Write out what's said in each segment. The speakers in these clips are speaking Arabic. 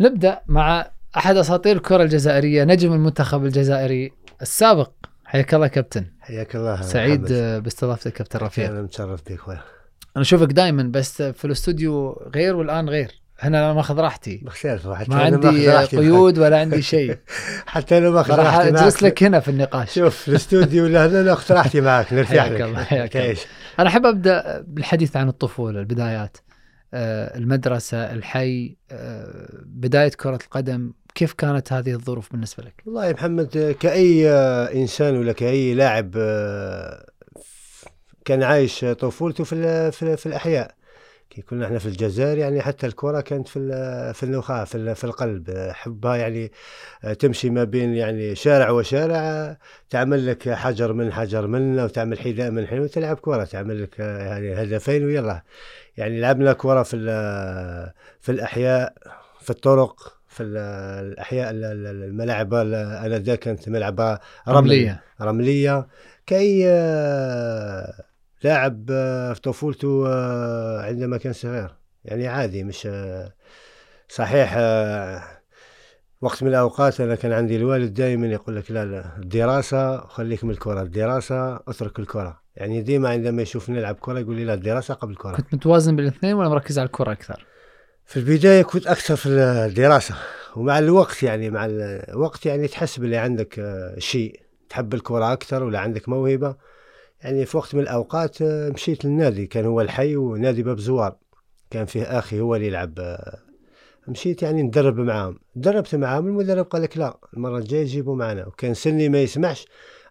نبدأ مع أحد أساطير الكرة الجزائرية نجم المنتخب الجزائري السابق. حياك الله كابتن. حياك الله سعيد. باستضافتك كابتن رفيق. أنا متشرف بك خويا. أنا أشوفك دائما بس في الاستوديو غير والآن غير. هنا أنا ماخذ راحتي. مختلف حتى ما عندي راحتي. قيود ولا عندي شيء. حتى أنا ماخذ راح راحتي أجلس لك هنا في النقاش. شوف الاستوديو لهنا ناخذ راحتي معك. نرتاح لك. الله، حياك الله. تعيش أنا أحب أبدأ بالحديث عن الطفولة البدايات. آه، المدرسة الحي آه، بداية كرة القدم كيف كانت هذه الظروف بالنسبة لك؟ والله يا محمد كأي آه، إنسان ولا كأي لاعب كان عايش طفولته في في, في الأحياء. كي كنا إحنا في الجزائر يعني حتى الكرة كانت في في النخاع في, في القلب. حبها يعني آه، تمشي ما بين يعني شارع وشارع آه، تعمل لك حجر من حجر من وتعمل حذاء من حذاء وتلعب كرة تعمل لك آه، يعني هدفين ويلا. يعني لعبنا كرة في في الأحياء في الطرق في ال- الأحياء ال- ال- الملاعب ال- آنذاك كانت رملية. رملية. رملية. كأي آه، لاعب آه، في طفولته آه، عندما كان صغير. يعني عادي مش آه، صحيح وقت من الأوقات أنا كان عندي الوالد دائما يقول لك لا لا الدراسة خليك من الكرة الدراسة اترك الكرة. يعني ديما عندما يشوفني نلعب كرة يقول لي لا الدراسة قبل الكرة. كنت متوازن بين الاثنين ولا مركز على الكرة أكثر؟ في البداية كنت أكثر في الدراسة ومع الوقت يعني مع الوقت يعني تحس باللي عندك شيء. تحب الكرة أكثر ولا عندك موهبة؟ يعني في وقت من الأوقات آه، مشيت للنادي كان هو الحي ونادي باب زوار. كان فيه أخي هو اللي يلعب آه، مشيت يعني ندرب معاهم. دربت معاهم المدرب قال لك لا المرة الجاية جيبوا معنا. وكان سني ما يسمحش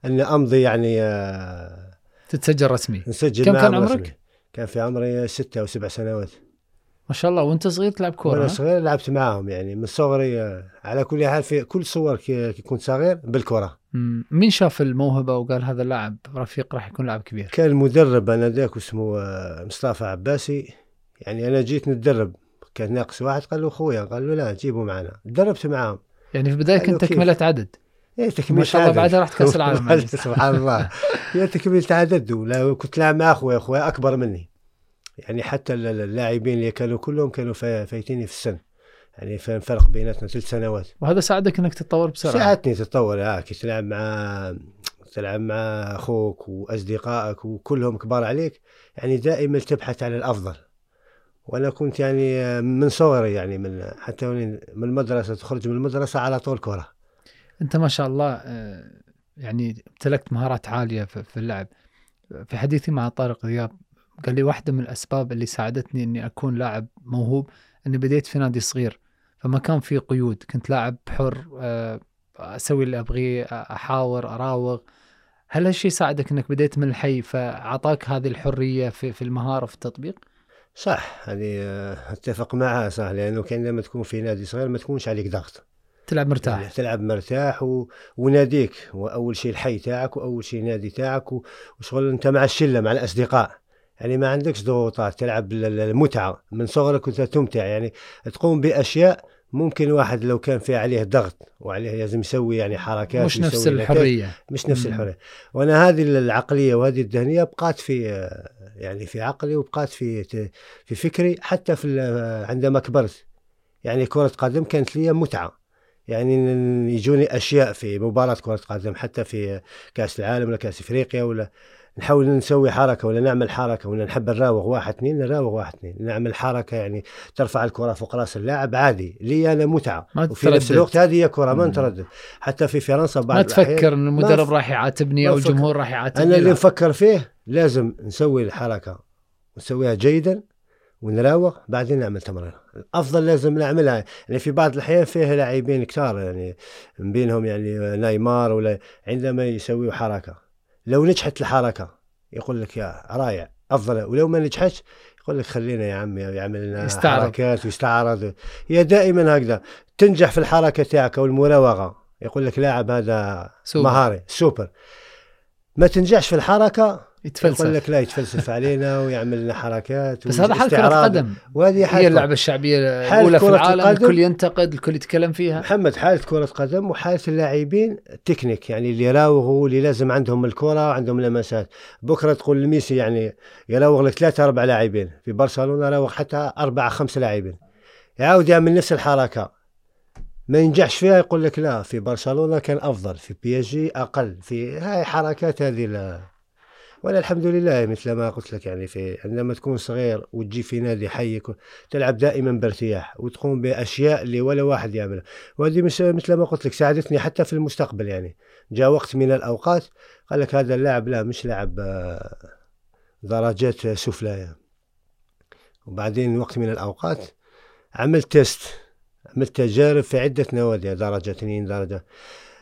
أن أمضي يعني آه، تتسجل رسمي. نسجل كم كان عمرك؟ رسمي. كان في عمري ستة أو سبع سنوات. ما شاء الله. وانت صغير تلعب كورة وأنا؟ صغير لعبت معاهم يعني من صغري على كل حال في كل صور كي كنت صغير بالكرة. مين شاف الموهبة وقال هذا اللاعب رفيق راح يكون لاعب كبير؟ كان المدرب أنا ذاك اسمه آه، مصطفى عباسي. يعني أنا جيت نتدرب كان ناقص واحد قال له خويا قال له لا جيبوا معنا. دربت معاهم. يعني في البداية كنت. تكملة عدد. إيه تكميل ما شاء الله بعدها رحت كأس العالم. سبحان الله. هي تكميل عدد ولا كنت لاعب مع اخويا اخويا أكبر مني. يعني حتى ال- ال- اللاعبين اللي كانوا كلهم كانوا فا- فايتيني في السن. يعني فاهم فرق بيناتنا ثلاث سنوات. وهذا ساعدك إنك تتطور بسرعة. ساعدتني تتطور آه كي تلعب مع تلعب مع أخوك وأصدقائك وكلهم كبار عليك يعني دائما تبحث عن الأفضل. وأنا كنت يعني آه، من صغري يعني من حتى من المدرسة تخرج من المدرسة على طول كرة. أنت ما شاء الله آه، يعني امتلكت مهارات عالية في في اللعب. في حديثي مع طارق ذياب قال لي واحدة من الأسباب اللي ساعدتني إني أكون لاعب موهوب إني بديت في نادي صغير. فما كان في قيود كنت لاعب حر آه، أسوي اللي أبغيه أحاور أراوغ. هل هالشيء ساعدك إنك بديت من الحي فأعطاك هذه الحرية في في المهارة في التطبيق؟ صح هذه آه، أتفق معها صح لأنه كان لما تكون في نادي صغير ما تكونش عليك ضغط. تلعب مرتاح. يعني تلعب مرتاح و... وناديك هو اول شيء الحي تاعك وأول شيء نادي تاعك و... وشغل أنت مع الشلة مع الأصدقاء. يعني ما عندكش ضغوطات تلعب المتعة. من صغرك كنت تمتع يعني تقوم بأشياء ممكن واحد لو كان في عليه ضغط وعليه لازم يسوي يعني حركات مش نفس الحرية. مش نفس مم. الحرية. وأنا هذه العقلية وهذه الذهنية بقات في يعني في عقلي وبقات في في فكري حتى في عندما كبرت. يعني كرة قدم كانت لي متعة. يعني يجوني أشياء في مباراة كرة قدم حتى في كأس العالم ولا كأس إفريقيا ولا نحاول نسوي حركة ولا نعمل حركة ولا نحب نراوغ واحد اثنين نراوغ واحد اثنين نعمل حركة يعني ترفع الكرة فوق رأس اللاعب عادي لي أنا متعة وفي نفس. الوقت هذه هي كرة ما. نتردد حتى في فرنسا بعض ما تفكر إن المدرب راح يعاتبني أو. الجمهور راح يعاتبني أنا اللي. نفكر فيه لازم نسوي الحركة ونسويها جيدا ونراوغ بعدين نعمل تمرين الأفضل لازم نعملها يعني في بعض الأحيان فيه لاعبين كتار يعني من بينهم يعني نيمار ولا عندما يسويوا حركة. لو نجحت الحركة يقول لك يا رائع أفضل. ولو ما نجحتش يقول لك خلينا يا عمي يعمل لنا يستعرض. حركات ويستعرض. هي دائما هكذا. تنجح في الحركة تاعك أو المراوغة يقول لك لاعب هذا سوبر. مهاري سوبر. ما تنجحش في الحركة يتفلسف يقول لك لا يتفلسف علينا ويعمل لنا حركات بس هذا حال كرة واستعراض. قدم. وهذه هي حال اللعبة الشعبية حال الأولى في العالم القدم. الكل ينتقد الكل يتكلم فيها. محمد حالة كرة قدم وحالة اللاعبين التكنيك يعني اللي يراوغوا اللي لازم عندهم الكرة وعندهم لمسات. بكرة تقول لميسي يعني يراوغ لك ثلاثة أربع لاعبين. في برشلونة راوغ حتى أربعة خمسة لاعبين. يعاود يعمل نفس الحركة. ما ينجحش فيها يقول لك لا في برشلونة كان أفضل في PSG أقل. في هاي حركات هذه وأنا الحمد لله مثل ما قلت لك يعني في عندما تكون صغير وتجي في نادي حي تلعب دائما بارتياح وتقوم بأشياء اللي ولا واحد يعملها. وهذه مثل ما قلت لك ساعدتني حتى في المستقبل يعني. جاء وقت من الأوقات قال لك هذا اللاعب لا مش لاعب آه، درجات سفلى. وبعدين وقت من الأوقات عملت تيست عملت تجارب في عدة نوادي درجة اثنين درجة.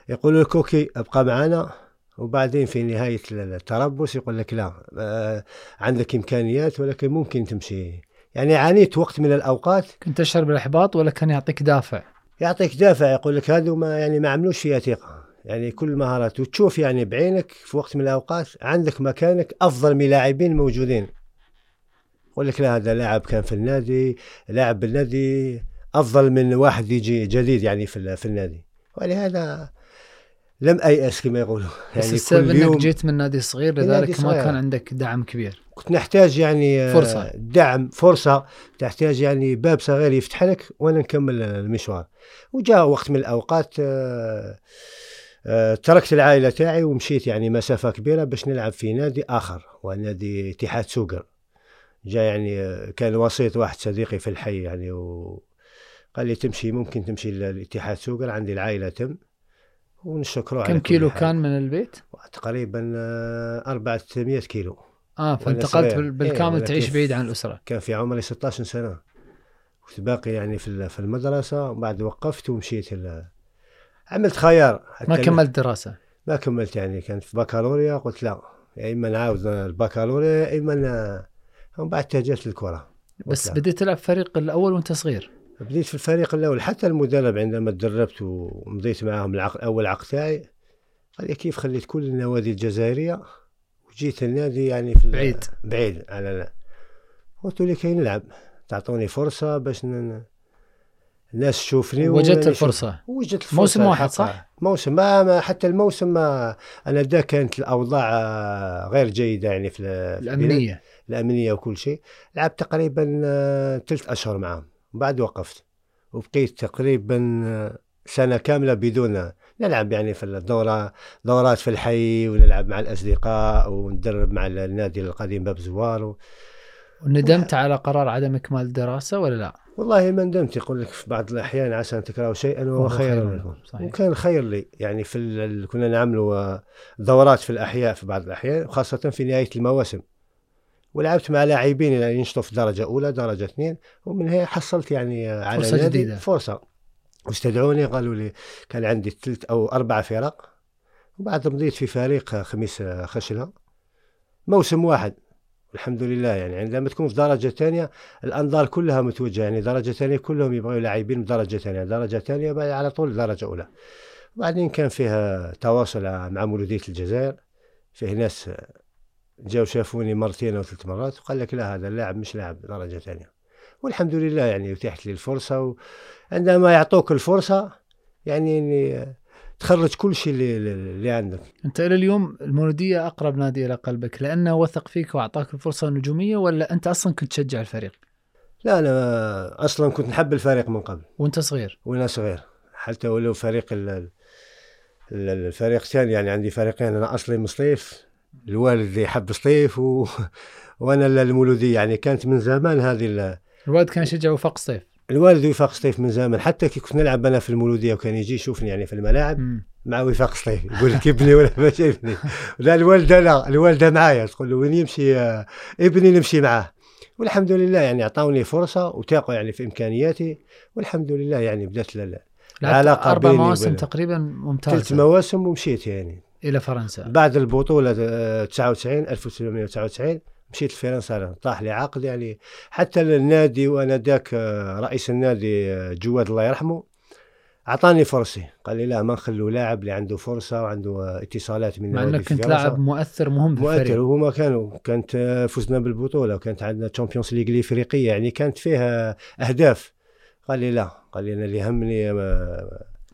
يقول لك أوكي أبقى معنا وبعدين في نهاية التربص يقول لك لا آه عندك إمكانيات ولكن ممكن تمشي. يعني عانيت وقت من الأوقات. كنت تشعر بالإحباط ولا كان يعطيك دافع؟ يعطيك دافع يقول لك هذا ما يعني ما عملوش فيها ثقة. يعني كل مهارات وتشوف يعني بعينك في وقت من الأوقات عندك مكانك أفضل من لاعبين موجودين. يقول لك لا هذا لاعب كان في النادي لاعب بالنادي أفضل من واحد يجي جديد يعني في, في النادي. ولهذا لم ايأس كما يقولوا. يعني بس السبب إنك جيت من نادي صغير لذلك ما كان عندك دعم كبير. كنت نحتاج يعني آه، فرصة. دعم فرصة. تحتاج يعني باب صغير يفتح لك وأنا نكمل المشوار. وجاء وقت من الأوقات آه، آه، تركت العائلة تاعي ومشيت يعني مسافة كبيرة باش نلعب في نادي آخر ونادي اتحاد سوقر. جاء يعني كان وسيط واحد صديقي في الحي يعني و قال لي تمشي ممكن تمشي للاتحاد سوقر عندي العائلة تم. ونشكره كم كيلو كان من البيت؟ تقريبا 400 آه، كيلو. آه فانتقلت بالكامل إيه تعيش بعيد عن الأسرة. كان في عمري 16 سنة. كنت باقي يعني في في المدرسة وبعد وقفت ومشيت عملت خيار. ما كملت دراسة؟ ما كملت يعني كانت في بكالوريا. قلت لا يا إما نعاود البكالوريا يا إما ومن بعد اتجهت للكره بس بديت تلعب فريق الأول وأنت صغير. بديت في الفريق الأول. حتى المدرب عندما تدربت ومضيت معهم العقد أول عقد تاعي قال لي كيف خليت كل النوادي الجزائرية وجيت النادي يعني في بعيد. بعيد. على لا. قلت له كي نلعب. تعطوني فرصة باش ن... الناس تشوفني وجدت الفرصة. وجدت الفرصة. موسم واحد صح؟ موسم ما, ما حتى الموسم ما أنا دا كانت الأوضاع غير جيدة يعني في الأمنية. الأمنية وكل شيء. لعبت تقريبا ثلاث أشهر معهم بعد وقفت. وبقيت تقريبا سنة كاملة بدون نلعب يعني في الدورة دورات في الحي ونلعب مع الأصدقاء وندرب مع النادي القديم باب زوار و... وندمت و... على قرار عدم إكمال الدراسة ولا لا؟ والله ما ندمت. يقول لك في بعض الأحيان عسى أن تكرهوا شيئا وهو خير لكم وكان خير لي يعني في ال... كنا نعملوا دورات في الأحياء في بعض الأحيان وخاصة في نهاية المواسم. ولعبت مع لاعبين يعني ينشطوا في درجه اولى درجة اثنين ومن هنا حصلت يعني على فرصة جديدة. فرصة. واستدعوني قالوا لي كان عندي ثلاث أو أربع فرق وبعد مضيت في فريق خميس خشنة موسم واحد. الحمد لله يعني عندما تكون في درجة ثانية الأنظار كلها متوجهة يعني درجة ثانية كلهم يبغوا لاعبين بدرجة ثانية درجة ثانية على طول درجة أولى. وبعدين كان فيها تواصل مع مولودية الجزائر فيه ناس جاو شافوني مرتين أو ثلاث مرات وقال لك لا هذا اللاعب مش لاعب درجة ثانية والحمد لله يعني اتيحت لي الفرصة وعندما يعطوك الفرصة يعني إني تخرج كل شيء اللي, اللي عندك أنت إلى اليوم المولوديه أقرب نادي إلى قلبك لأنه وثق فيك وأعطاك الفرصة النجوميه ولا أنت أصلا كنت تشجع الفريق؟ لا أنا أصلا كنت نحب الفريق من قبل وأنت صغير؟ وأنا صغير حتى ولو فريق الفريق الثاني يعني عندي فريقين أنا أصلي مصيف الوالد يحب سطيف و... وأنا المولودية يعني كانت من زمان هذه ال... الوالد كان يشجع وفاق سطيف. الوالد وفاق سطيف من زمان حتى كي كنت نلعب أنا في المولودية وكان يجي يشوفني يعني في الملاعب م. مع وفاق سطيف يقول لك ابني ولا ما شايفني. لا الوالده لا الوالده معايا تقول له وين يمشي ابني نمشي معاه. والحمد لله يعني أعطوني فرصة وثاقوا يعني في إمكانياتي والحمد لله يعني بدأت العلاقة أربع مواسم تقريبا ممتازة. ثلاث مواسم ومشيت يعني. إلى فرنسا. بعد البطولة 99 1999 مشيت لفرنسا طاح لي عقد يعني. حتى النادي وأنا ذاك آه، رئيس النادي آه، جواد الله يرحمه أعطاني فرصة. قال لي لا ما نخلوا لاعب اللي عنده فرصة وعنده آه، اتصالات من مع أنك كنت لاعب مؤثر مهم في مؤثر. وهما كانوا كانت فزنا بالبطولة وكانت عندنا Champions League الإفريقية يعني كانت فيها أهداف. قال لي لا قال لي أنا اللي يهمني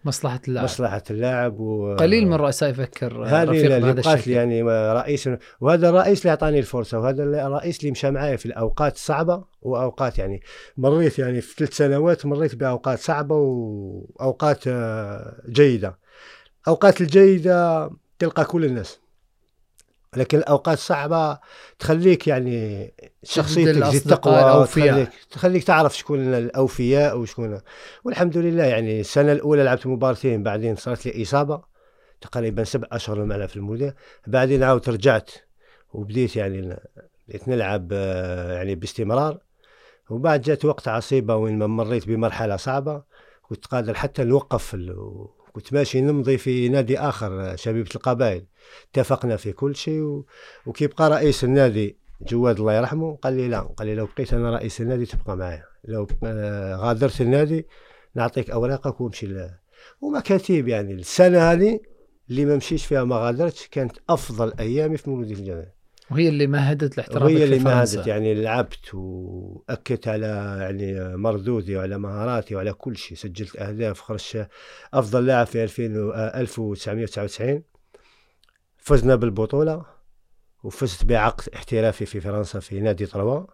مصلحة اللاعب. مصلحة اللاعب و قليل من الرؤساء يفكر هذه اللي لي الشكل. يعني رئيس وهذا الرئيس اللي أعطاني الفرصة وهذا الرئيس اللي مشى معي في الأوقات الصعبه وأوقات يعني مريت يعني في ثلاث سنوات مريت بأوقات صعبة وأوقات آه، جيدة. أوقات الجيدة تلقى كل الناس. لكن الأوقات الصعبه تخليك يعني شخصيتك تزيد تقوى. تخليك تخليك تعرف شكون الأوفياء وشكون والحمد لله يعني السنة الأولى لعبت مباراتين بعدين صارت لي إصابة تقريبا سبع أشهر معنا في المدة بعدين عاودت رجعت وبديت يعني بديت نلعب آه، يعني باستمرار. وبعد جات وقت عصيبة وين ما مريت بمرحلة صعبة كنت قادر حتى نوقف كنت ماشي نمضي في نادي آخر آه، شبيبة القبائل. اتفقنا في كل شيء و... وكي بقى رئيس النادي جواد الله يرحمه قال لي لا قال لي لو بقيت أنا رئيس النادي تبقى معايا لو آه، غادرت النادي نعطيك أوراقك وامشي ل... ومكاتيب يعني. السنة هذه اللي ما مشيش فيها ما غادرتش كانت أفضل أيامي في مولوديه الجزائر وهي اللي مهدت لاحترافك وهي اللي مهدت يعني لعبت وأكدت على يعني مردودي وعلى مهاراتي وعلى كل شيء سجلت أهداف خرجت أفضل لاعب في 2000 و- آه، 1999 فزنا بالبطولة وفزت بعقد احترافي في فرنسا في نادي طروا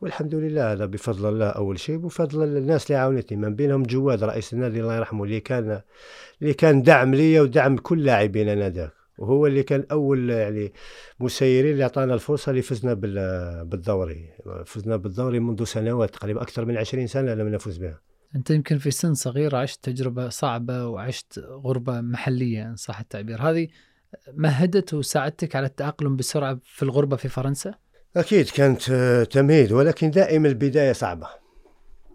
والحمد لله هذا بفضل الله أول شيء وبفضل الناس اللي عاونتني من بينهم جواد رئيس النادي الله يرحمه اللي كان اللي كان دعم لي ودعم كل لاعبين ناداك وهو اللي كان أول يعني مسيرين اللي أعطانا الفرصة اللي فزنا بال- بالدوري فزنا بالدوري منذ سنوات تقريبا أكثر من 20 سنة لم نفوز بها. أنت يمكن في سن صغير عشت تجربة صعبة وعشت غربة محلية إن صح التعبير. هذه مهدت وساعدتك على التأقلم بسرعة في الغربة في فرنسا؟ أكيد كانت آه، تمهيد ولكن دائما البداية صعبة.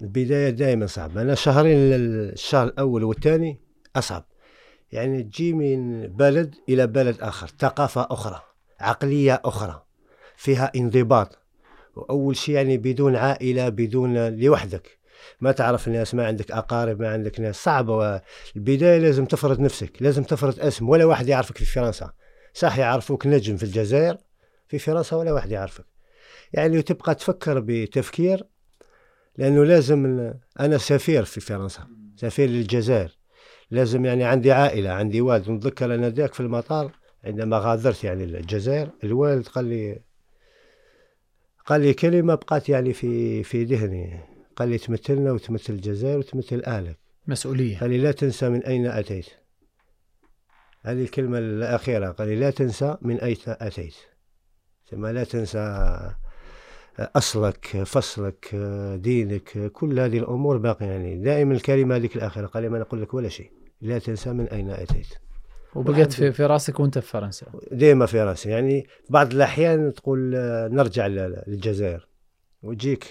البداية دائما صعبة. أنا شهرين الشهر الأول والثاني أصعب. يعني تجي من بلد إلى بلد آخر ثقافة أخرى عقلية أخرى فيها انضباط. وأول شيء يعني بدون عائلة بدون لوحدك. ما تعرف الناس ما عندك أقارب ما عندك ناس. صعبة البداية لازم تفرض نفسك لازم تفرض اسم. ولا واحد يعرفك في فرنسا. صح يعرفوك نجم في الجزائر في فرنسا ولا واحد يعرفك. يعني تبقى تفكر بتفكير لأنه لازم أنا سفير في فرنسا سفير للجزائر. لازم يعني عندي عائلة عندي والد. نتذكر أنا ذاك في المطار عندما غادرت يعني الجزائر الوالد قال لي قال لي كلمة بقات يعني في في ذهني. قال لي تمثلنا وتمثل الجزائر وتمثل اهلك مسؤولية. قال لي لا تنسى من أين أتيت. هذه الكلمة الأخيرة. قال لي لا تنسى من أين أتيت. ثم لا تنسى أصلك فصلك دينك كل هذه الأمور باقية. يعني دائما الكلمة هذيك الأخيرة. قال لي ما نقول لك ولا شيء. لا تنسى من أين أتيت. وبقيت في في راسك وأنت في فرنسا. ديما في راسي. يعني بعض الأحيان تقول نرجع للجزائر. وتجيك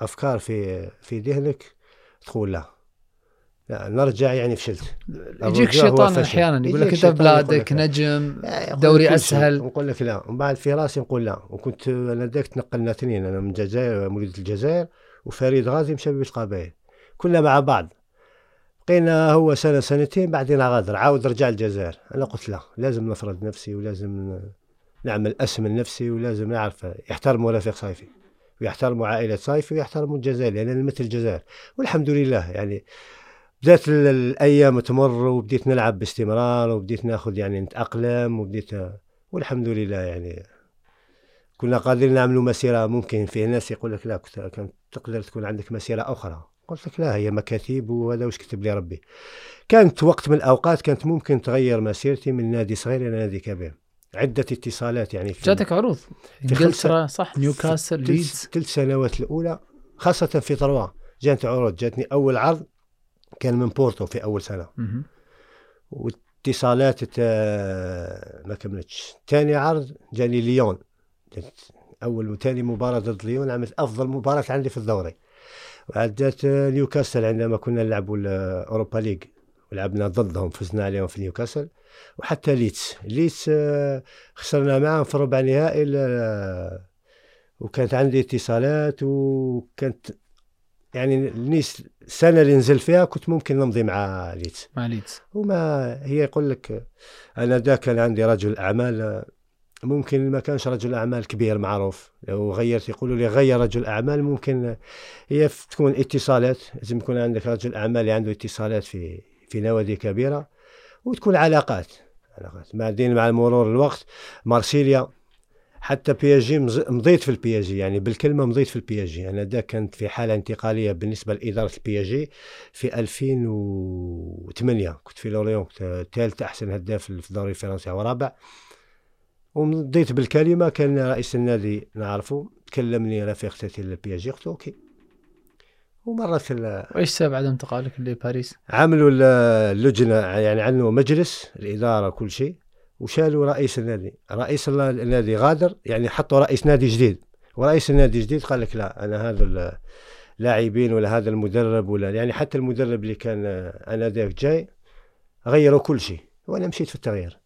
أفكار في في ذهنك تقول لا. لا نرجع يعني فشلت. يجيك فشل. أحيانا يقول لك أنت بلادك. نجم دوري. أسهل. نقول لك لا. ومن بعد في راسي نقول لا. وكنت أنا ذاك تنقلنا اثنين أنا من الجزائر مواليد الجزائر وفريد غازي مشى بالقبائل. كنا مع بعض. بقينا هو سنة سنتين بعدين غادر. عاود رجع الجزائر أنا قلت لا. لازم نفرض نفسي ولازم نعمل أسم لنفسي ولازم نعرف. يحترموا رفيق صيفي ويحترموا عائلة صيفي ويحترموا الجزائر لأن أنا نمثل الجزائر. والحمد لله يعني بدات ال- الأيام تمر وبديت نلعب باستمرار وبديت ناخذ يعني نتأقلم وبديت والحمد لله يعني كنا قادرين نعملوا مسيرة ممكن فيه ناس يقول لك لا كنت تقدر تكون عندك مسيرة أخرى. قلت لك لا هي مكاتيب وهذا وش كتب لي ربي. كانت وقت من الأوقات كانت ممكن تغير مسيرتي من نادي صغير إلى نادي كبير. عدة اتصالات يعني في جاتك عروض. خمسة- إنجلترا صح. نيوكاسل في ليدز. ثلاث سنوات الأولى خاصة في طروا جات عروض جاتني أول عرض كان من بورتو في أول سنة. واتصالات تا- ما كملتش. ثاني عرض جاني ليون. جات أول وثاني مباراة ضد ليون عملت أفضل مباراة عندي في الدوري. وعاد جات نيوكاسل عندما كنا نلعبوا ال Europa League. ولعبنا ضدهم فزنا عليهم في نيوكاسل. وحتى ليدز ليدز آه، خسرنا معهم في ربع نهائي ال- وكانت عندي اتصالات وكانت يعني النيس السنة اللي نزل فيها كنت ممكن نمضي مع ليدز مع ليدز. وما هي يقول لك أنا دا كان عندي رجل أعمال ممكن ما كانش رجل أعمال كبير معروف. لو غيرت يقولوا لي غير رجل أعمال ممكن هي تكون اتصالات. لازم يكون عندك رجل أعمال اللي عنده اتصالات في في نوادي كبيرة وتكون علاقات علاقات. بعدين مع مرور الوقت. مارسيليا حتى PSG مضيت في ال PSG يعني بالكلمة مضيت في ال PSG أنا دا كانت في حالة انتقالية بالنسبة لإدارة ال PSG في 2008 كنت في لوريون ثالث أحسن هداف في الدوري الفرنسي ورابع ومضيت بالكلمة كان رئيس النادي نعرفه كلمني رفيق تجي لل PSG قلت OK. ومرت وإيش سبب عدم انتقالك لباريس؟ عملوا اللجنة يعني عملوا مجلس الإدارة كل شيء وشالوا رئيس النادي. رئيس النادي غادر يعني حطوا رئيس نادي جديد. ورئيس النادي الجديد قال لك لا أنا هذا اللاعبين ولا هذا المدرب ولا يعني حتى المدرب اللي كان أنا ذاك جاي غيروا كل شيء. وأنا مشيت في التغيير.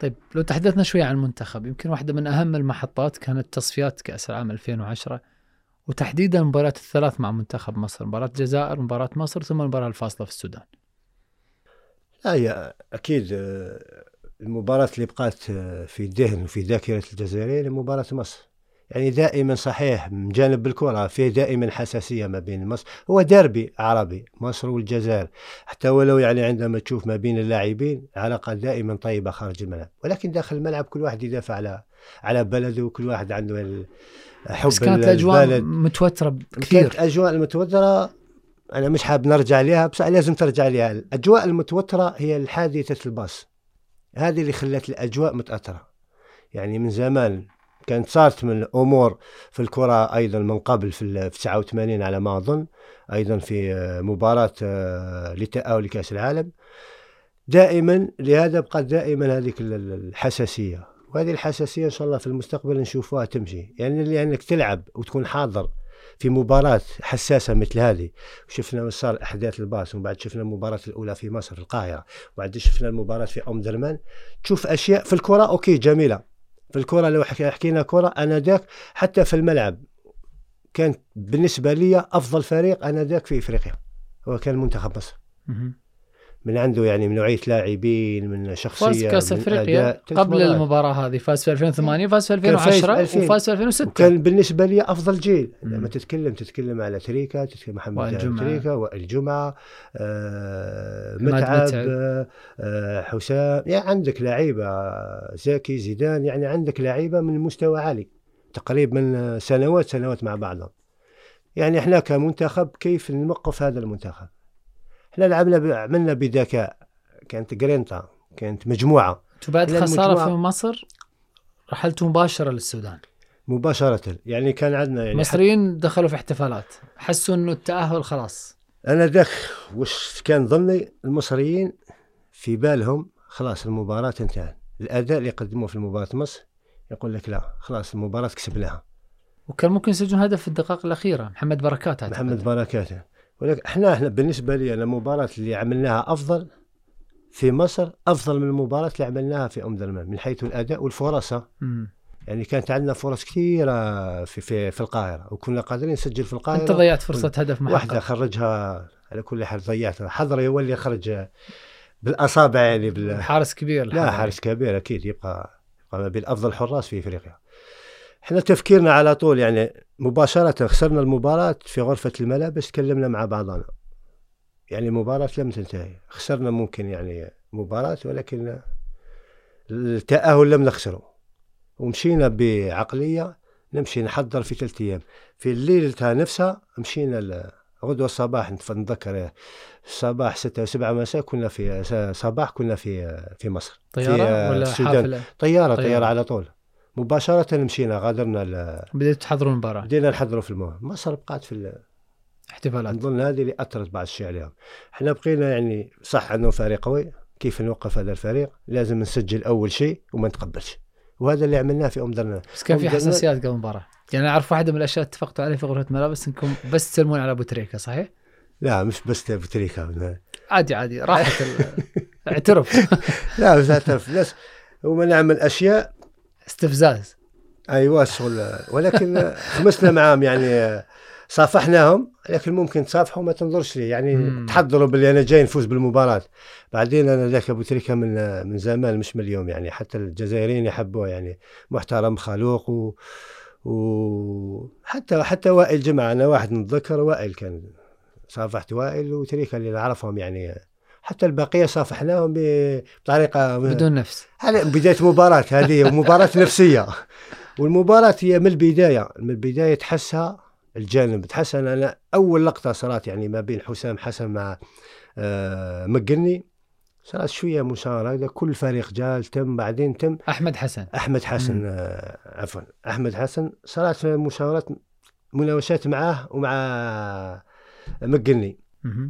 طيب لو تحدثنا شوي عن المنتخب يمكن واحدة من أهم المحطات كانت تصفيات كأس العام 2010 وتحديدا المباريات الثلاث مع منتخب مصر مباراة الجزائر مباراة مصر ثم المباراة الفاصلة في السودان. لا هي أكيد المباراة اللي بقات في الذهن وفي ذاكرة الجزائريين مباراة مصر. يعني دائما صحيح من جانب الكرة فيه دائما حساسية ما بين مصر. هو ديربي عربي مصر والجزائر. حتى ولو يعني عندما تشوف ما بين اللاعبين علاقة دائما طيبة خارج الملعب. ولكن داخل الملعب كل واحد يدافع على على بلده وكل واحد عنده حب بس كانت الأجواء متوترة كثير. كانت الأجواء المتوترة أنا مش حاب نرجع لها بس لازم ترجع لها الأجواء المتوترة هي الحادثة الباص. هذه اللي خلت الأجواء متأثرة. يعني من زمان كانت صارت من الأمور في الكرة أيضا من قبل في 89 على ما أظن أيضا في آه، مباراة آه، للتأهل لكأس العالم. دائما لهذا بقى دائما هذيك الحساسية. وهذه الحساسية إن شاء الله في المستقبل نشوفها تمشي. يعني لأنك تلعب وتكون حاضر في مباراة حساسة مثل هذه. شفنا صار أحداث الباص ومن بعد شفنا المباراة الأولى في مصر في القاهرة. وبعد شفنا المباراة في أم درمان. تشوف أشياء في الكرة OK جميلة. في الكرة لو حكينا كرة آنذاك حتى في الملعب كانت بالنسبة لي أفضل فريق آنذاك في إفريقيا هو كان منتخب مصر. من عنده يعني من نوعية لاعبين من شخصية فاز كأس أفريقيا قبل المباراة هذه فاز في 2008 فاز في 2010 وفاز في 2006 كان بالنسبة لي أفضل جيل. لما تتكلم تتكلم أبو تريكة تتكلم محمد أبو تريكة وائل جمعه آه متعب. آه حسام. يعني عندك لعيبة زكي زيدان يعني عندك لعيبة من مستوى عالي تقريبا من سنوات سنوات مع بعضهم. يعني إحنا كمنتخب كيف نوقف هذا المنتخب؟ إحنا لعبنا عملنا بذكاء كانت جرينتا كانت مجموعة. بعد خسارة في مصر رحلتوا مباشرة للسودان. مباشرة يعني كان عندنا يعني المصريين دخلوا في احتفالات. حسوا إنه التأهل خلاص. أنا ذاك وش كان ظني المصريين في بالهم خلاص المباراة انتهت. الأداء اللي قدموه في مباراة مصر يقول لك لا خلاص المباراة كسبناها. وكان ممكن يسجلون هدف في الدقائق الأخيرة. محمد بركات محمد بركات. ولكن إحنا إحنا بالنسبة لي أنا المباراه اللي عملناها أفضل في مصر أفضل من المباراة اللي عملناها في أم درمان من حيث الأداء والفرص يعني كانت عندنا فرص كثيرة في في, في القاهرة وكنا قادرين نسجل في القاهرة. انت ضيعت فرصة هدف محقق. واحدة خرجها على كل حال ضيعتها. حضري هو اللي خرج بالأصابع يعني بال... حارس كبير لا حارس كبير أكيد يبقى يبقى ما بين أفضل حراس في إفريقيا. إحنا تفكيرنا على طول يعني مباشرة خسرنا المباراة في غرفة الملابس تكلمنا مع بعضنا. يعني المباراة لم تنتهي. خسرنا ممكن يعني مباراة ولكن التأهل لم نخسره. ومشينا بعقلية نمشي نحضر في ثلاثة أيام. في الليلة نفسها مشينا غدوة الصباح نتذكر الصباح ستة وسبعة مساء كنا في صباح كنا في في مصر. طيارة في ولا حافلة؟ طيارة, طيارة طيارة. على طول. مباشرة مشينا غادرنا بديتوا تحضرون المباراة. بدينا نحضروا في المباراة مصر بقات في احتفالات. نظن هذه اللي أثرت بعض الشيء عليهم. إحنا بقينا يعني صح إنه فريق قوي. كيف نوقف هذا الفريق؟ لازم نسجل أول شيء وما نتقبلش. وهذا اللي عملناه في أم درنا. بس كان في حساسيات قبل المباراة. يعني أعرف واحدة من الأشياء اتفقتوا عليها في غرفة ملابس إنكم بس تسلمون على أبو تريكة صحيح؟ لا مش بس أبو تريكة. عادي عادي. راحت اعترف. لا بس اعترف. بس وما نعمل أشياء استفزاز. أيوه شغل. ولكن خمسنا معاهم يعني صافحناهم لكن ممكن تصافحوا ما تنظرش لي. يعني مم. تحضروا باللي أنا جاي نفوز بالمباراة. بعدين أنا ذاك أبو تريكة من من زمان مش من اليوم يعني حتى الجزائريين يحبوه يعني. محترم خلوق و وحتى حتى وائل جمعة أنا واحد نتذكر وائل كان. صافحت وائل وتريكة اللي نعرفهم يعني. حتى البقية صافحناهم بطريقة بدون نفس. بداية مباراة هذه مباراة نفسية. والمباراة هي من البداية. من البداية تحسها الجانب تحس أنا أول لقطة صارت يعني ما بين حسام حسن مع آه مقني. صارت شوية مشاوره هذا كل فريق جال تم بعدين تم. أحمد حسن. أحمد حسن. آه عفوا. أحمد حسن صارت مشاورات مناوشات معاه ومع مقني.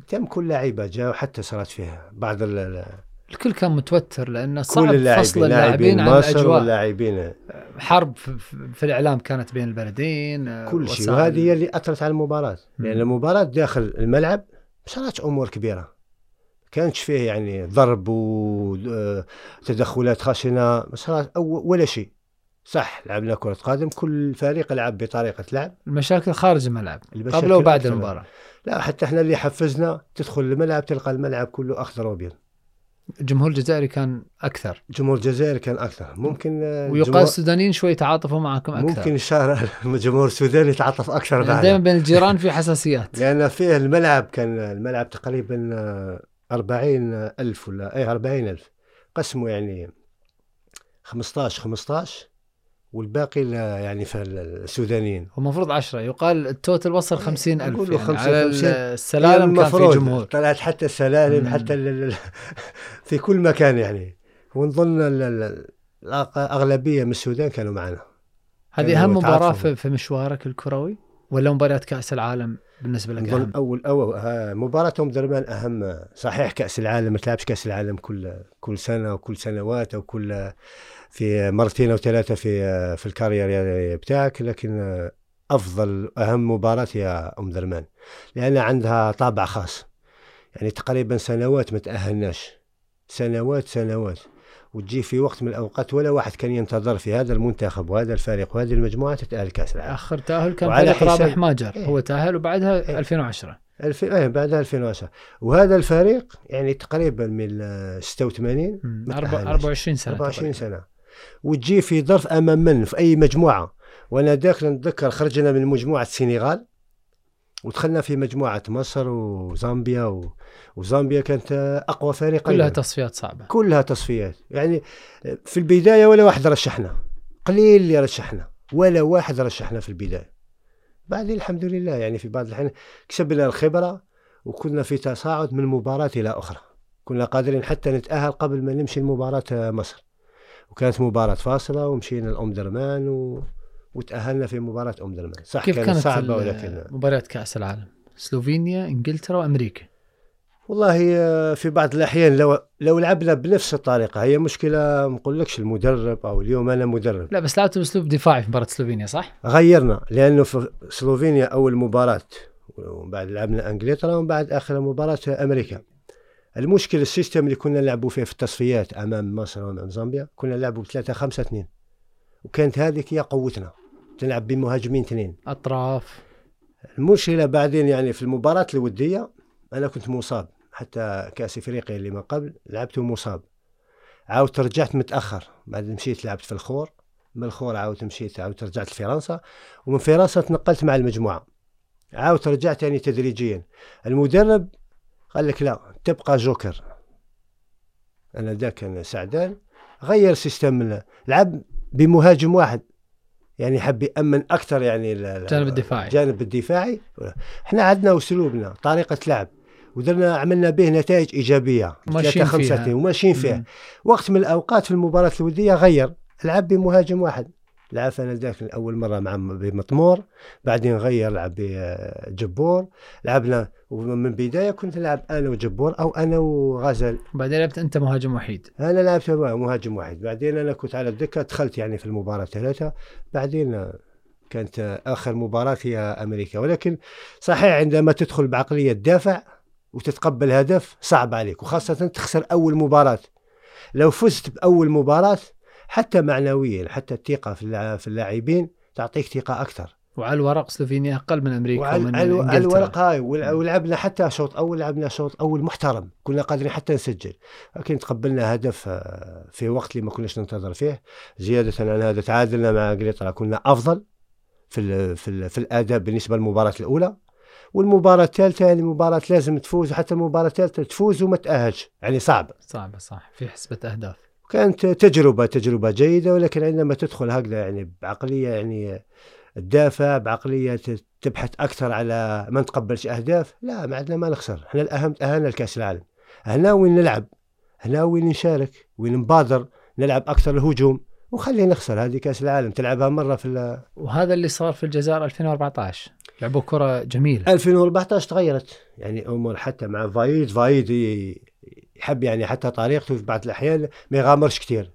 تم كل لعيبة جاء وحتى صارت فيها بعض ال- ال- الكل كان متوتر لأنه صعب اللاعبين فصل اللاعبين لاعبين عن الأجواء. واللاعبين. حرب في, الإعلام كانت بين البلدين آه، كل شيء. وهذه هي اللي أثرت على المباراة. لأن المباراة داخل الملعب صارت أمور كبيرة. كانش فيه يعني ضرب وتدخلات خشنة ما صارت ولا شيء. صح لعبنا كرة قدم كل فريق لعب بطريقة لعب. المشاكل خارج الملعب قبل وبعد أكثر. المباراة. لا حتى إحنا اللي حفزنا تدخل الملعب تلقى الملعب كله أخضر وأبيض. الجمهور الجزائري كان أكثر. جمهور الجزائر كان أكثر. ممكن ويقال الجمهور- السودانيين شوي تعاطفوا معكم أكثر. ممكن الشهر الجمهور السوداني يتعاطف أكثر يعني معنا دائما بين الجيران في حساسيات. لأن فيه الملعب كان الملعب تقريبا آه، أربعين ألف ولا أي أربعين ألف. قسموا يعني خمسطاش خمسطاش والباقي يعني في السودانيين ومفروض عشرة يقال التوتل وصل خمسين ألف يقولوا يعني خمسين- على خمسين. السلالم كان في المفروض جمهور طلعت حتى السلالم مم. حتى في كل مكان يعني ونظن ال- ال- الأغلبية من السودان كانوا معنا هذه مباراة يتعاطفوا. في, مشوارك الكروي ولا مباريات كأس العالم بالنسبة لك أهم؟ أول ها، مباراة أم درمان أهم صحيح كأس العالم ما تلعبش كأس العالم كل كل سنة وكل سنوات أو كل في مرتين أو ثلاثة في في الكارير يعني بتاعك لكن أفضل أهم مباراة هي أم درمان لأن عندها طابع خاص يعني تقريبا سنوات ما تأهلناش سنوات سنوات وتجي في وقت من الأوقات ولا واحد كان ينتظر في هذا المنتخب وهذا الفريق وهذه المجموعة تتأهل كأس العالم آخر تأهل كان فريق رابح ماجر إيه. هو تأهل وبعدها إيه. 2010 الف... إيه بعدها 2010 وهذا الفريق يعني تقريبا من ال 86 مم. ما أربع- تأهلش. 24 سنة 24 تقريباً. سنة وتجي في ظرف أمام من؟ في أي مجموعة. وأنا داخل نتذكر خرجنا من مجموعة السنغال ودخلنا في مجموعة مصر وزامبيا و... وزامبيا كانت أقوى فريق كلها. تصفيات صعبة. كلها تصفيات. يعني في البداية ولا واحد رشحنا. قليل اللي رشحنا ولا واحد رشحنا في البداية. بعدين الحمد لله يعني في بعض الأحيان كسبنا الخبرة وكنا في تصاعد من مباراة إلى أخرى. كنا قادرين حتى نتأهل قبل ما نمشي لمباراة مصر. وكانت مباراة فاصلة ومشينا لأم درمان و... وتأهلنا في مباراة أم درمان. صح كيف كانت كانت صعبة ال- ولكن مباريات كأس العالم؟ سلوفينيا إنجلترا وأمريكا. والله في بعض الأحيان لو لو لعبنا بنفس الطريقة هي مشكلة ما نقولكش المدرب أو اليوم أنا مدرب. لا بس لعبت بأسلوب دفاعي في مباراة سلوفينيا صح؟ غيرنا لأنه في سلوفينيا أول مباراة ومن بعد لعبنا إنجلترا ومن بعد آخر مباراة أمريكا. المشكلة السيستم اللي كنا نلعبوا فيه في التصفيات أمام مصر وأمام زامبيا كنا نلعبوا بثلاثة خمسة اثنين. وكانت هذيك هي قوتنا تلعب بمهاجمين اثنين. أطراف. المشكلة بعدين يعني في المباراة الودية أنا كنت مصاب حتى كأس إفريقيا اللي ما قبل لعبته مصاب. عاودت رجعت متأخر بعد مشيت لعبت في الخور. من الخور عاودت مشيت عاودت رجعت لفرنسا. ومن فرنسا تنقلت مع المجموعة. عاودت رجعت يعني تدريجيا. المدرب قال لك لا تبقى جوكر. أنا ذاك كان سعدان. غير سيستم لعب بمهاجم واحد. يعني حب يأمن أكثر يعني ال- ال- الجانب الدفاعي. الجانب الدفاعي. إحنا عندنا اسلوبنا طريقة لعب. ودرنا عملنا به نتائج إيجابية. ماشيين ثلاثة خمسة فيها. اثنين وماشيين فيها. مم. وقت من الأوقات في المباراة الودية غير. لعب بمهاجم واحد. لعب أنا ذاك اول مرة مع بمطمور بعدين غير لعب بجبور. لعبنا ومن البدايه كنت نلعب أنا وجبور أو أنا وغزل. بعدين لعبت أنت مهاجم وحيد. أنا لعبت مهاجم واحد بعدين أنا كنت على الدكة دخلت يعني في المباراة ثلاثة بعدين كانت آخر مباراة هي أمريكا. ولكن صحيح عندما تدخل بعقلية دافع وتتقبل هدف صعب عليك وخاصة تخسر أول مباراة. لو فزت بأول مباراة حتى معنويا حتى الثقة في اللاعبين تعطيك ثقة أكثر. وعلى الورق سلوفينيا أقل من أمريكا وعلى ومن على- الورق هاي ول- ولعبنا حتى شوط أول لعبنا شوط أول محترم. كنا قادرين حتى نسجل. لكن تقبلنا هدف آه، في وقت اللي ما كناش ننتظر فيه. زيادة عن هذا تعادلنا مع إنجلترا كنا أفضل في ال في ال في الأداء بالنسبة للمباراة الأولى. والمباراة الثالثة يعني مباراة لازم تفوز وحتى المباراة الثالثة تفوز وما تأهلش. يعني صعبه صعبة صح. في حسبة أهداف. كانت تجربة تجربة جيدة ولكن عندما تدخل هكذا يعني بعقلية يعني تدافع بعقلية تبحث أكثر على ما نتقبلش أهداف لا ما عندنا ما نخسر. إحنا الأهم تاهلنا لكأس العالم. هنا وين نلعب؟ هنا وين نشارك؟ وين نبادر؟ نلعب أكثر الهجوم. وخلي نخسر هذه كأس العالم. تلعبها مرة في وهذا اللي صار في الجزائر 2014 لعبوا كرة جميلة. 2014 تغيرت. يعني أمور حتى مع فايد فايد يحب يعني حتى طريقته في بعض الأحيان ما يغامرش كثير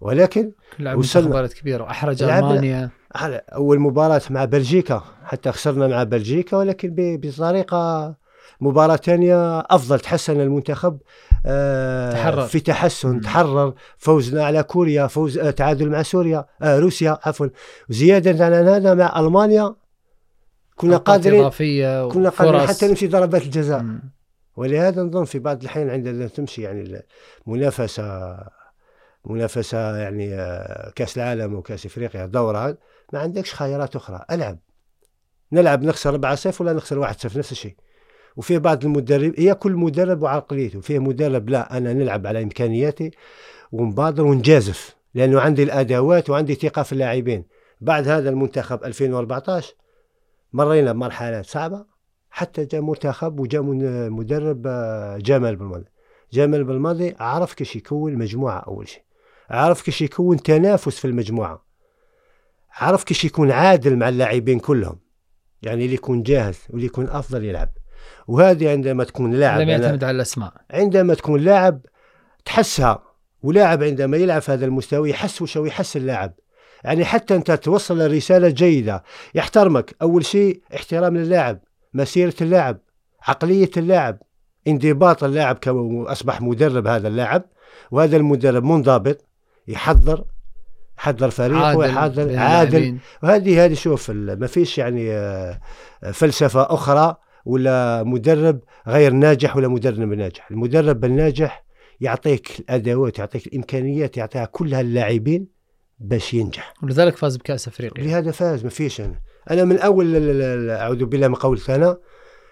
ولكن لعب منتخبات كبيره وأحرج ألمانيا أول مباراة مع بلجيكا حتى خسرنا مع بلجيكا ولكن بطريقة مباراة ثانية أفضل تحسن المنتخب آه تحرر. في تحسن مم. تحرر فوزنا على كوريا فوز آه تعادل مع سوريا آه روسيا عفوا زيادة على هذا مع ألمانيا كنا قادرين كنا قادرين حتى نمشي ضربات الجزاء مم. ولهذا نظن في بعض الأحيان عندما تمشي يعني المنافسة منافسة يعني آه، كأس العالم وكأس إفريقيا دورة. ما عندكش خيارات أخرى ألعب. نلعب نخسر 4 0 ولا نخسر 1 0 نفس الشيء. وفي بعض المدرب هي كل مدرب وعقليته. فيه مدرب لا أنا نلعب على إمكانياتي ونبادر ونجازف لأنه عندي الأدوات وعندي ثقة في اللاعبين. بعد هذا المنتخب 2014 مرينا بمرحلات صعبة. حتى جاء منتخب وجاء مدرب آه، جمال بالماضي. جمال بالماضي عرف كيش يكون مجموعة أول شيء. عرف كيش يكون تنافس في المجموعة. عرف كيش يكون عادل مع اللاعبين كلهم. يعني اللي يكون جاهز واللي يكون أفضل يلعب. وهذه عندما تكون لاعب لم يعتمد على الأسماء. عندما تكون لاعب تحسها ولاعب عندما يلعب في هذا المستوى يحس وش يحس اللاعب. يعني حتى أنت توصل رسالة جيدة يحترمك. أول شيء احترام اللاعب مسيرة اللاعب عقلية اللاعب انضباط اللاعب أصبح مدرب هذا اللاعب وهذا المدرب منضبط يحضر حضر فريق ويحضر عادل. وهذه هذه شوف ما فيش يعني آه، فلسفة أخرى ولا مدرب غير ناجح ولا مدرب ناجح. المدرب الناجح يعطيك الأدوات يعطيك الإمكانيات يعطيها كلها اللاعبين باش ينجح. ولذلك فاز بكأس أفريقيا. لهذا فاز ما فيش أنا. أنا من أول أعوذ بالله من قول أنا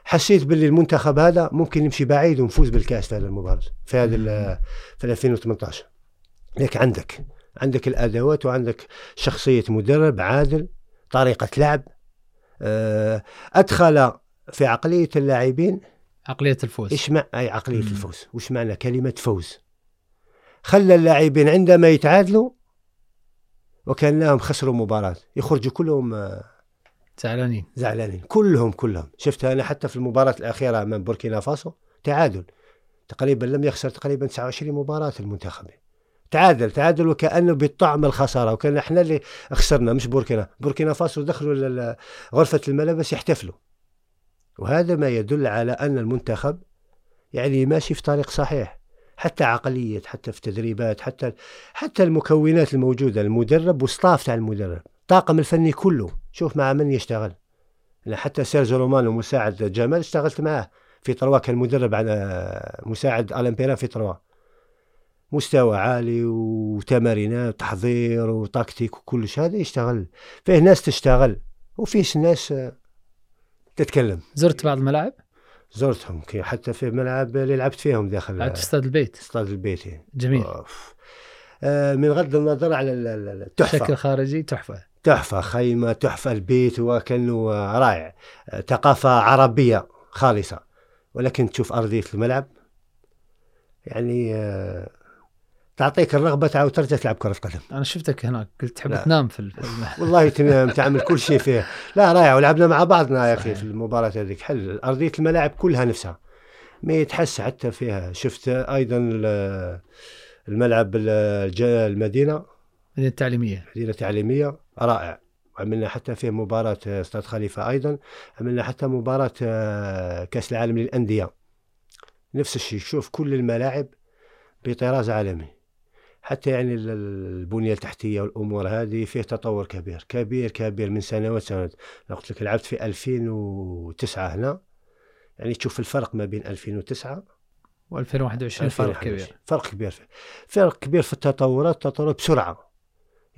حسيت باللي المنتخب هذا ممكن يمشي بعيد ونفوز بالكأس في هذا المباراة في هذا في 2018 لك عندك عندك الأدوات وعندك شخصية مدرب عادل طريقة لعب آه، أدخل في عقلية اللاعبين. عقلية الفوز. إيش مع أي عقلية مم. الفوز. وش معنى كلمة فوز؟ خلى اللاعبين عندما يتعادلوا وكأنهم خسروا مباراة يخرجوا كلهم آه، زعلانين. زعلانين. كلهم كلهم. شفت أنا حتى في المباراة الأخيرة أمام بوركينا فاسو تعادل. تقريبا لم يخسر تقريبا 29 مباراة المنتخب تعادل تعادل وكأنه بالطعم الخسارة وكأن إحنا اللي خسرنا مش بوركينا. بوركينا فاسو دخلوا غرفة الملابس يحتفلوا. وهذا ما يدل على أن المنتخب يعني ماشي في طريق صحيح. حتى عقلية حتى في تدريبات حتى حتى المكونات الموجودة المدرب وال staff تاع المدرب. الطاقم الفني كله. شوف مع من يشتغل. حتى سيرجيو رومانو مساعد جمال اشتغلت معاه في طروا كان مدرب على مساعد ألان في طروا مستوى عالي وتمارينات وتحضير وتكتيك وكل شيء هذا يشتغل. فيه ناس تشتغل وفيش ناس تتكلم. زرت بعض الملاعب؟ زرتهم حتى في ملعب اللي لعبت فيهم داخل لعبت في استاد البيت. استاد البيت. جميل. آه من غض النظر على التحفه شكل خارجي تحفة. تحفة خيمة تحفة البيت وكأنه رائع. ثقافة عربية خالصة. ولكن تشوف أرضية الملعب يعني آه تعطيك الرغبة تعاود ترجع تلعب كرة قدم. أنا شفتك هناك قلت تحب تنام في الم... والله تنام تعمل كل شيء فيه لا رائع ولعبنا مع بعضنا يا أخي في المباراة هذيك. حل أرضية الملاعب كلها نفسها. ما يتحس حتى فيها. شفت أيضا الملعب المدينة المدينة؟ التعليمية. المدينة التعليميه رائع. عملنا حتى فيه مباراة استاد خليفة أيضا. عملنا حتى مباراة آه، كأس العالم للأندية. نفس الشيء شوف كل الملاعب بطراز عالمي. حتى يعني البنية التحتية والأمور هذه فيه تطور كبير كبير كبير من سنوات سنوات قلت لك لعبت في 2009 هنا. يعني تشوف الفرق ما بين 2009 و2021 فرق كبير. فرق كبير. فرق كبير في التطورات تطور بسرعة.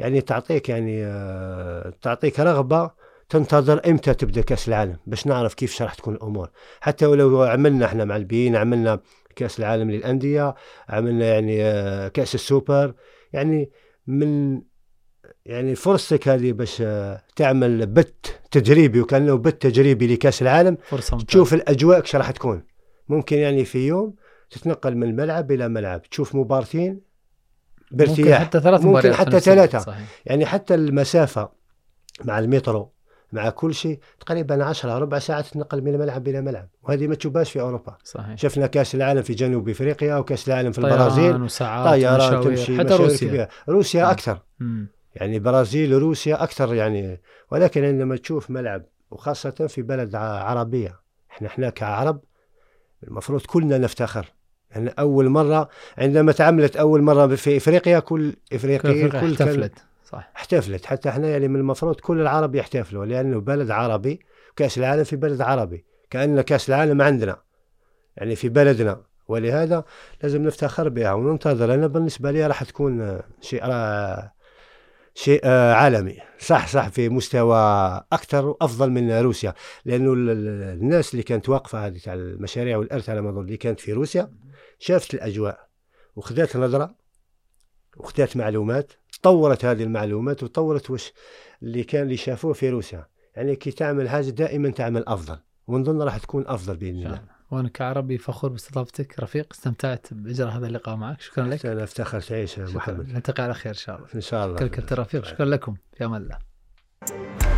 يعني تعطيك يعني آه، تعطيك رغبة تنتظر إمتى تبدأ كأس العالم باش نعرف كيف راح تكون الأمور حتى ولو عملنا إحنا مع البيين عملنا كأس العالم للأندية عملنا يعني آه، كأس السوبر يعني من يعني فرصتك هذه باش آه، تعمل بت تجريبي وكانه بت تجريبي لكأس العالم فرصة ممتازة. تشوف الأجواء كش راح تكون ممكن يعني في يوم تتنقل من ملعب إلى ملعب تشوف مبارتين ممكن بارتياح حتى ثلاث ممكن مباريات حتى. ثلاثة. صحيح يعني حتى المسافة مع المترو مع كل شيء تقريبا 10 ربع ساعه تتنقل من ملعب إلى ملعب وهذه ما تشوفهاش في أوروبا صحيح شفنا كأس العالم في جنوب إفريقيا وكأس العالم في طيران البرازيل طيران. تمشي حتى روسيا كبيرة. روسيا. أكثر مم. يعني البرازيل وروسيا أكثر يعني ولكن عندما تشوف ملعب وخاصة في بلد عربية إحنا إحنا كعرب المفروض كلنا نفتخر يعني أول مرة عندما تعملت أول مرة في إفريقيا كل إفريقيا كل كل احتفلت صح. احتفلت. حتى إحنا يعني من المفروض كل العرب يحتفلوا لأنه بلد عربي كأس العالم في بلد عربي كأن كأس العالم عندنا يعني في بلدنا. ولهذا لازم نفتخر بها وننتظر. أنا بالنسبة لي راح تكون شيء شيء عالمي صح صح في مستوى أكثر وأفضل من روسيا. لأنه ال- ال- الناس اللي كانت واقفة هذه تاع المشاريع والأرث على ما أظن اللي كانت في روسيا شافت الأجواء وخذت نظره وخذت معلومات طورت هذه المعلومات وطورت وش اللي كان اللي شافوه في روسيا. يعني كي تعمل حاجة دائما تعمل أفضل ونظن راح تكون أفضل بإذن إن شاء الله. وأنا كعربي فخور باستضافتك رفيق استمتعت بإجراء هذا اللقاء معك. شكرا لك. أنا أفتخر تعيش يا شكرا. محمد. نلتقي على خير إن شاء الله. إن شاء الله. كابتن رفيق شكرا لكم. في أمان الله.